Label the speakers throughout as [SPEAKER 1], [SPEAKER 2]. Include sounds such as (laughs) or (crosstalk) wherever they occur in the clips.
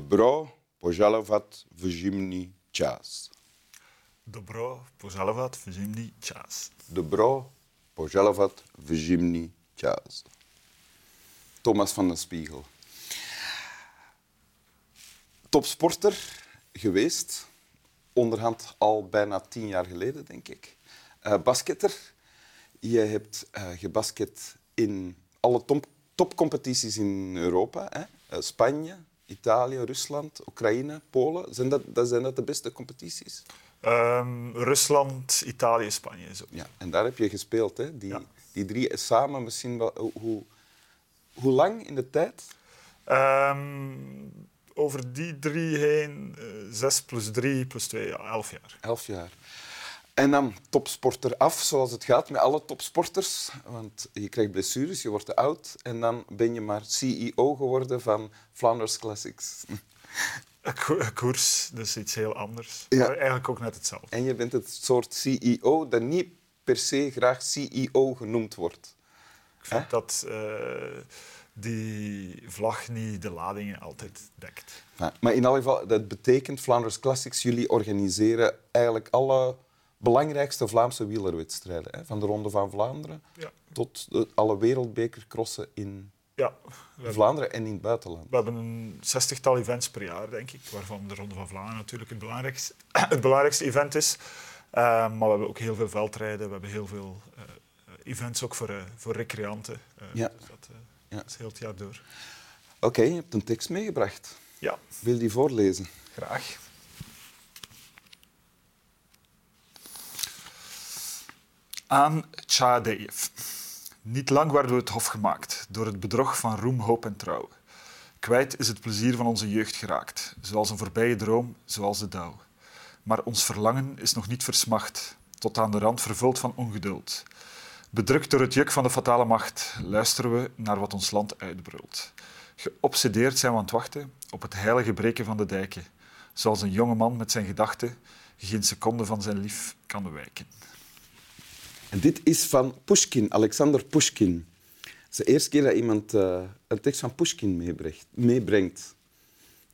[SPEAKER 1] Dobro požalovat v zimní čas.
[SPEAKER 2] Dobro požalovat v zimní čas.
[SPEAKER 1] Dobro požalovat v zimní čas. Thomas van den Spiegel. Topsporter geweest, onderhand al bijna tien jaar geleden, denk ik. Uh, basketter, je hebt uh, gebasket in alle top topcompetities in Europa. Hè? Uh, Spanje, Italië, Rusland, Oekraïne, Polen. Zijn dat, dat, zijn dat de beste competities?
[SPEAKER 2] Um, Rusland, Italië, Spanje. Zo.
[SPEAKER 1] Ja, en daar heb je gespeeld. Hè? Die, ja. die drie samen misschien wel... Hoe, hoe lang in de tijd?
[SPEAKER 2] Um, over die drie heen, uh, zes plus drie plus twee, ja, elf jaar.
[SPEAKER 1] Elf jaar. En dan topsporter af, zoals het gaat met alle topsporters. Want je krijgt blessures, je wordt te oud. En dan ben je maar CEO geworden van Flanders Classics.
[SPEAKER 2] Koers, dus iets heel anders. Ja. Maar eigenlijk ook net hetzelfde.
[SPEAKER 1] En je bent het soort CEO dat niet per se graag CEO genoemd wordt.
[SPEAKER 2] Ik vind dat uh, die vlag niet de ladingen altijd dekt.
[SPEAKER 1] Ja, maar in elk geval, dat betekent Flanders Classics, jullie organiseren eigenlijk alle belangrijkste Vlaamse wielerwedstrijden. Hè? Van de Ronde van Vlaanderen ja. tot de, alle wereldbekercrossen in ja, Vlaanderen en in het buitenland.
[SPEAKER 2] We hebben een zestigtal events per jaar, denk ik, waarvan de Ronde van Vlaanderen natuurlijk het belangrijkste, (clears throat) het belangrijkste event is. Uh, maar we hebben ook heel veel veldrijden, we hebben heel veel uh, events ook voor, uh, voor recreanten. ja. Dus dat, ja. dat, is heel het jaar door.
[SPEAKER 1] Oké, okay, je hebt een tekst meegebracht.
[SPEAKER 2] Ja.
[SPEAKER 1] Wil je die voorlezen?
[SPEAKER 2] Graag. Aan Tjadeev. Niet lang werden we het hof gemaakt door het bedrog van roem, hoop en trouw. Kwijt is het plezier van onze jeugd geraakt, zoals een voorbije droom, zoals de dauw. Maar ons verlangen is nog niet versmacht, tot aan de rand vervuld van ongeduld. Bedrukt door het juk van de fatale macht, luisteren we naar wat ons land uitbrult. Geobsedeerd zijn we aan het wachten op het heilige breken van de dijken, zoals een jonge man met zijn gedachten geen seconde van zijn lief kan wijken.
[SPEAKER 1] En dit is van Pushkin, Alexander Pushkin. Het is de eerste keer dat iemand uh, een tekst van Pushkin meebrengt.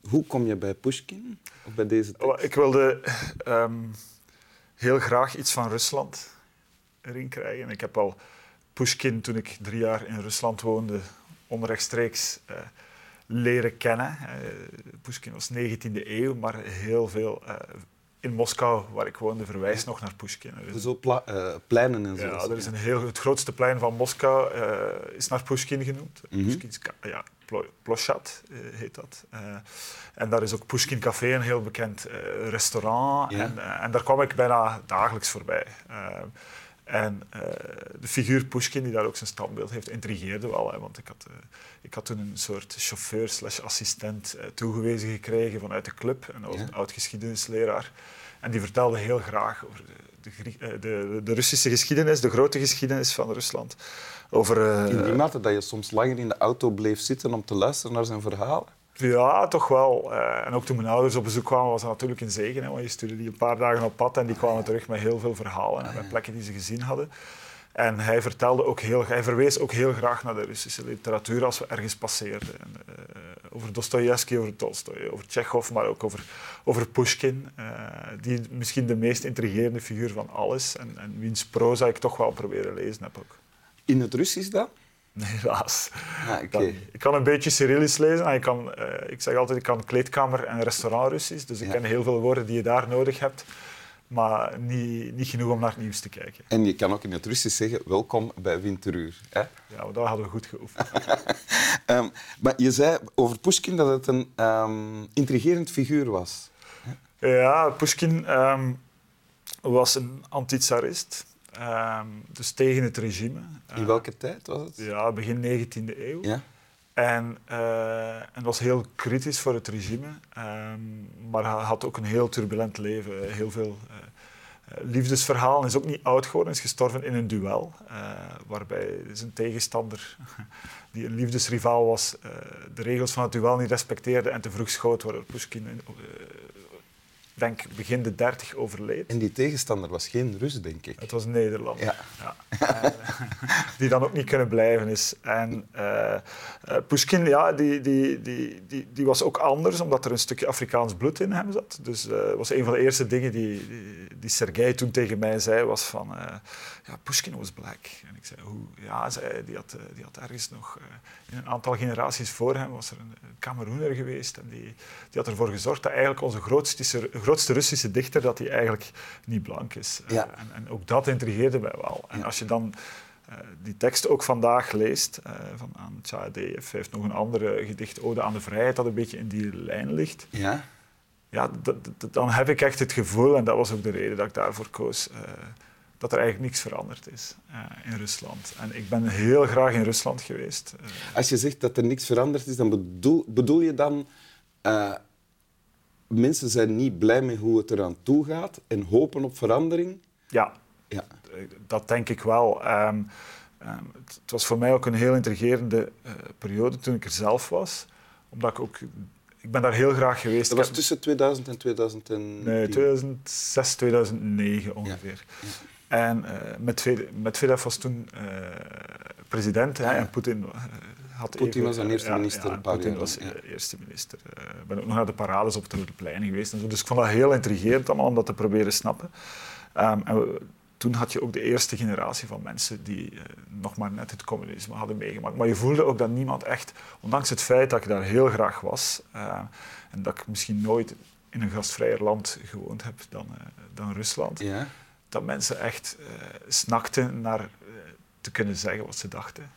[SPEAKER 1] Hoe kom je bij Pushkin? Of bij deze tekst?
[SPEAKER 2] Ik wilde um, heel graag iets van Rusland erin krijgen. Ik heb al Pushkin, toen ik drie jaar in Rusland woonde, onrechtstreeks uh, leren kennen. Uh, Pushkin was 19e eeuw, maar heel veel in Moskou, waar ik woonde, verwijst nog naar Pushkin.
[SPEAKER 1] Dus zo uh, pleinen en zo.
[SPEAKER 2] Ja, er is een heel, het grootste plein van Moskou uh, is naar Pushkin genoemd. Mm -hmm. ja, Ploshat uh, heet dat. en daar is ook Pushkin Café, een heel bekend restaurant. Ja. En, en, daar kwam ik bijna dagelijks voorbij. En uh, de figuur Pushkin, die daar ook zijn standbeeld heeft, intrigeerde wel. Hè, want ik had, uh, ik had toen een soort chauffeur slash assistent uh, toegewezen gekregen vanuit de club. En dat was een oud geschiedenisleraar. En die vertelde heel graag over de, de, de, de, Russische geschiedenis, de grote geschiedenis van Rusland. Over,
[SPEAKER 1] in die mate dat je soms langer in de auto bleef zitten om te luisteren naar zijn verhalen?
[SPEAKER 2] Ja, toch wel. Uh, en ook toen mijn ouders op bezoek kwamen, was dat natuurlijk een zegen. Hè, want je stuurde die een paar dagen op pad en die kwamen terug met heel veel verhalen en met plekken die ze gezien hadden. En hij vertelde ook heel, hij verwees ook heel graag naar de Russische literatuur als we ergens passeerden. En, uh, over Dostoevsky, over Tolstoy, over Tsjechov, maar ook over, over Pushkin, uh, die misschien de meest intrigerende figuur van alles en, en wiens proza ik toch wel proberen lezen heb ook.
[SPEAKER 1] In het Russisch dan?
[SPEAKER 2] Nee, helaas. Ah, ik kan een beetje Cyrillisch lezen. Ik, kan, uh, ik zeg altijd, ik kan kleedkamer- en restaurant-Russisch. Dus ik ken heel veel woorden die je daar nodig hebt. Maar niet, niet genoeg om naar het nieuws te kijken.
[SPEAKER 1] En je kan ook in het Russisch zeggen, welkom bij Winteruur. Hè?
[SPEAKER 2] Ja, dat hadden we goed geoefend.
[SPEAKER 1] um, (laughs) maar je zei over Pushkin dat het een um, intrigerend figuur was.
[SPEAKER 2] Ja, Pushkin um, was een antitsarist. Um, dus tegen het regime.
[SPEAKER 1] In uh, welke tijd was het?
[SPEAKER 2] Ja, begin 19e eeuw. Ja. En, uh, en was heel kritisch voor het regime. Um, maar hij had ook een heel turbulent leven. Heel veel uh, liefdesverhalen. Is ook niet oud geworden. Is gestorven in een duel. waarbij zijn tegenstander, (laughs) die een liefdesrivaal was, de regels van het duel niet respecteerde en te vroeg schoot. Waardoor Pushkin denk begin de 30 overleed.
[SPEAKER 1] En die tegenstander was geen Rus, denk ik.
[SPEAKER 2] Het was een Nederlander.
[SPEAKER 1] Ja.
[SPEAKER 2] Ja. (laughs) Die dan ook niet kunnen blijven is. En uh, Pushkin, ja, die, die, die, die, die was ook anders, omdat er een stukje Afrikaans bloed in hem zat. Dus dat was een van de eerste dingen die, die, die Sergei toen tegen mij zei, was van... ja, Pushkin was black. En ik zei, hoe? Ja, zei, die, had, die had ergens nog... in een aantal generaties voor hem was er een Cameroener geweest. En die, die had ervoor gezorgd dat eigenlijk onze grootste, grootste Russische dichter dat hij eigenlijk niet blank is.
[SPEAKER 1] Ja.
[SPEAKER 2] en, en, ook dat intrigeerde mij wel. En als je dan uh, die tekst ook vandaag leest uh, van aan Tjadev, heeft nog een andere gedicht, Ode aan de Vrijheid, dat een beetje in die lijn ligt.
[SPEAKER 1] Ja.
[SPEAKER 2] Ja, dan heb ik echt het gevoel, en dat was ook de reden dat ik daarvoor koos, uh, dat er eigenlijk niks veranderd is in Rusland. En ik ben heel graag in Rusland geweest.
[SPEAKER 1] Als je zegt dat er niks veranderd is, dan bedoel, bedoel je dan mensen zijn niet blij met hoe het eraan toe gaat en hopen op verandering?
[SPEAKER 2] Ja,
[SPEAKER 1] ja.
[SPEAKER 2] dat denk ik wel. Um, um, het, het, was voor mij ook een heel intrigerende uh, periode toen ik er zelf was. Omdat ik ook... Ik ben daar heel graag geweest.
[SPEAKER 1] Dat was tussen 2000 en 2010?
[SPEAKER 2] Nee, 2006, 2009 ongeveer. Ja. Ja. En uh, Medvedev, Medvedev was toen uh, president hè, en Poetin had
[SPEAKER 1] Poetin was dan eerste minister
[SPEAKER 2] ja, Poetin was eerste minister. Ik ben ook nog naar de parades op het Rode Plein geweest. En zo. Dus ik vond dat heel intrigerend allemaal om dat te proberen snappen. Um, en we, toen had je ook de eerste generatie van mensen die uh, nog maar net het communisme hadden meegemaakt. Maar je voelde ook dat niemand echt, ondanks het feit dat ik daar heel graag was uh, en dat ik misschien nooit in een gastvrijer land gewoond heb dan, uh, dan Rusland,
[SPEAKER 1] ja.
[SPEAKER 2] dat mensen echt snakten naar te kunnen zeggen wat ze dachten.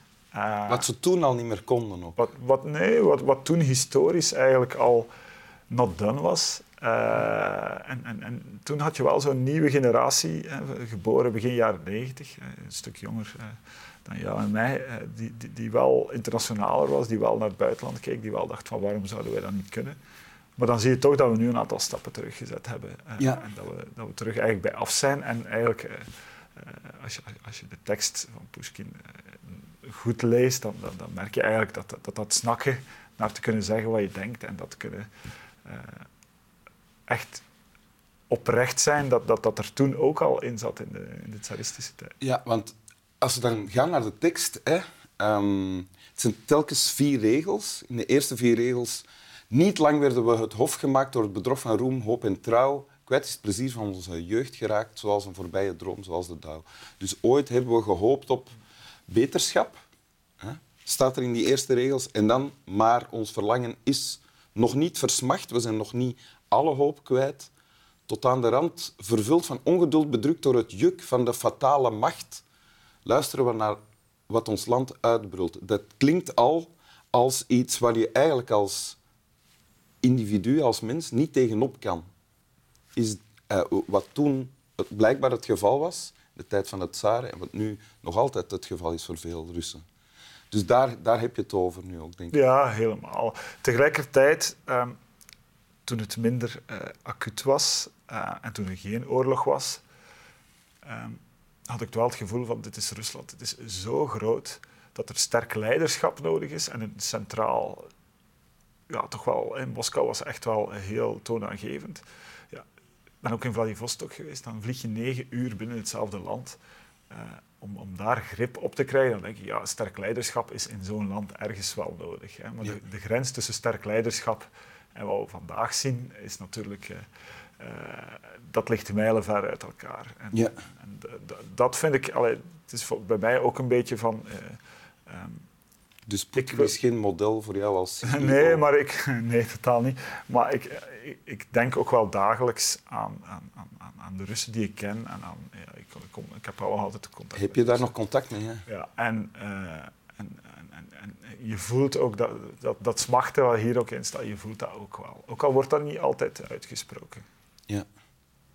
[SPEAKER 1] Wat ze toen al niet meer konden ook.
[SPEAKER 2] Wat, wat, nee, wat, wat toen historisch eigenlijk al not done was. Uh, en, en, en, toen had je wel zo'n nieuwe generatie, geboren begin jaren 90, een stuk jonger uh, dan jou en mij, die, die, die, wel internationaler was, die wel naar het buitenland keek, die wel dacht van waarom zouden wij dat niet kunnen. Maar dan zie je toch dat we nu een aantal stappen teruggezet hebben.
[SPEAKER 1] Ja.
[SPEAKER 2] En dat we, dat we terug eigenlijk bij af zijn. En eigenlijk, als, je, als je de tekst van Pushkin goed leest, dan, dan, dan, merk je eigenlijk dat, dat dat snakken naar te kunnen zeggen wat je denkt en dat te kunnen uh, echt oprecht zijn, dat, dat dat er toen ook al in zat in de, in de tsaristische tijd.
[SPEAKER 1] Ja, want als we dan gaan naar de tekst, hè, um, het zijn telkens vier regels. In de eerste vier regels, niet lang werden we het hof gemaakt door het bedrog van roem, hoop en trouw. Kwijt is het plezier van onze jeugd geraakt, zoals een voorbije droom, zoals de dauw. Dus ooit hebben we gehoopt op beterschap, hè, staat er in die eerste regels. En dan, maar ons verlangen is nog niet versmacht, we zijn nog niet alle hoop kwijt. Tot aan de rand, vervuld van ongeduld, bedrukt door het juk van de fatale macht, luisteren we naar wat ons land uitbrult. Dat klinkt al als iets waar je eigenlijk als individu, als mens, niet tegenop kan. Is, uh, wat toen het blijkbaar het geval was, de tijd van het tsaren, en wat nu nog altijd het geval is voor veel Russen. Dus daar, daar heb je het over nu ook, denk ik.
[SPEAKER 2] Ja, helemaal. Tegelijkertijd, um, toen het minder uh, acuut was uh, en toen er geen oorlog was, um, had ik wel het gevoel van dit is Rusland. Het is zo groot dat er sterk leiderschap nodig is en een centraal... Ja, toch wel, in Moskou was echt wel heel toonaangevend. Ja, ben ook in Vladivostok geweest. Dan vlieg je negen uur binnen hetzelfde land. Uh, om, om daar grip op te krijgen, dan denk ik, ja, sterk leiderschap is in zo'n land ergens wel nodig. Hè. Maar
[SPEAKER 1] Ja.
[SPEAKER 2] de, de grens tussen sterk leiderschap en wat we vandaag zien, is natuurlijk... eh, dat ligt mijlenver uit elkaar. En,
[SPEAKER 1] Ja.
[SPEAKER 2] en dat vind ik... Allee, het is voor- bij mij ook een beetje van... eh, ehm,
[SPEAKER 1] Dus Poetin is geen model voor jou als (laughs) CEO.
[SPEAKER 2] Nee, maar ik, (laughs) nee, totaal niet. Maar ik, ik, ik denk ook wel dagelijks aan, aan, aan, aan- de Russen die ik ken. En aan, ja, ik, ik, kom, ik heb wel altijd contact
[SPEAKER 1] Heb je daar nog contact mee? Hè?
[SPEAKER 2] Ja, en, en, je voelt ook dat, dat, dat smachten wat hier ook in staat, je voelt dat ook wel. Ook al wordt dat niet altijd uitgesproken.
[SPEAKER 1] Ja.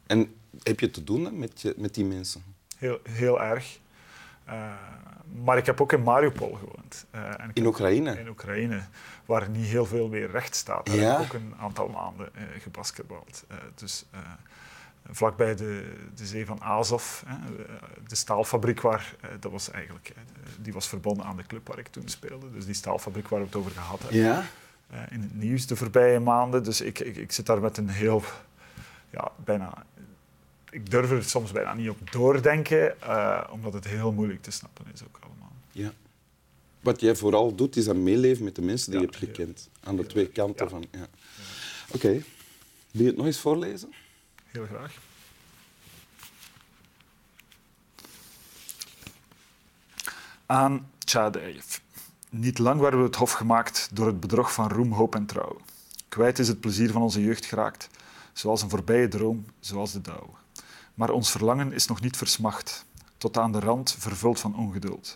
[SPEAKER 1] En heb je te doen hè, met, je, met die mensen?
[SPEAKER 2] Heel, heel erg. Eh, maar ik heb ook in Mariupol gewoond. Eh, en
[SPEAKER 1] In Oekraïne?
[SPEAKER 2] In Oekraïne, waar niet heel veel meer recht staat. Daar
[SPEAKER 1] Ja?
[SPEAKER 2] heb ik ook een aantal maanden eh gebasketbald. Dus vlakbij de, de zee van Azov, hè, de staalfabriek waar, eh, dat was eigenlijk, eh, die was verbonden aan de club waar ik toen speelde. Dus die staalfabriek waar we het over gehad hebben
[SPEAKER 1] Ja.
[SPEAKER 2] eh, in het nieuws de voorbije maanden. Dus ik, ik, ik zit daar met een heel ja, bijna... Ik durf er soms bijna niet op doordenken, uh, omdat het heel moeilijk te snappen is ook allemaal.
[SPEAKER 1] Ja. Wat jij vooral doet, is dat meeleven met de mensen die je hebt gekend. Aan de twee kanten van... Ja. Oké. Okay. Wil je het nog eens voorlezen?
[SPEAKER 2] Heel graag. Aan Tjadejev. Niet lang waren we het hof gemaakt door het bedrog van roem, hoop en trouw. Kwijt is het plezier van onze jeugd geraakt, zoals een voorbije droom, zoals de dauw. Maar ons verlangen is nog niet versmacht, tot aan de rand vervuld van ongeduld.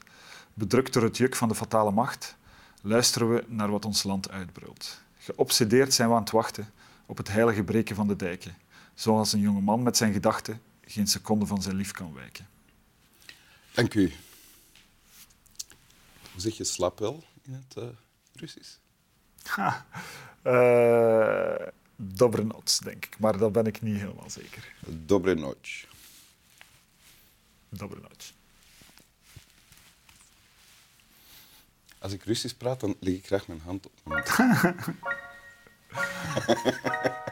[SPEAKER 2] Bedrukt door het juk van de fatale macht, luisteren we naar wat ons land uitbrult. Geobsedeerd zijn we aan het wachten op het heilige breken van de dijken, zoals een jonge man met zijn gedachten geen seconde van zijn lief kan wijken.
[SPEAKER 1] Dank u. Hoe zeg je slap wel in het uh, Russisch?
[SPEAKER 2] Ha, uh, dobre noc, denk ik, maar dat ben ik niet helemaal zeker.
[SPEAKER 1] Dobre noc.
[SPEAKER 2] Dobre noc.
[SPEAKER 1] Als ik Russisch praat, dan leg ik graag mijn hand op mijn (laughs)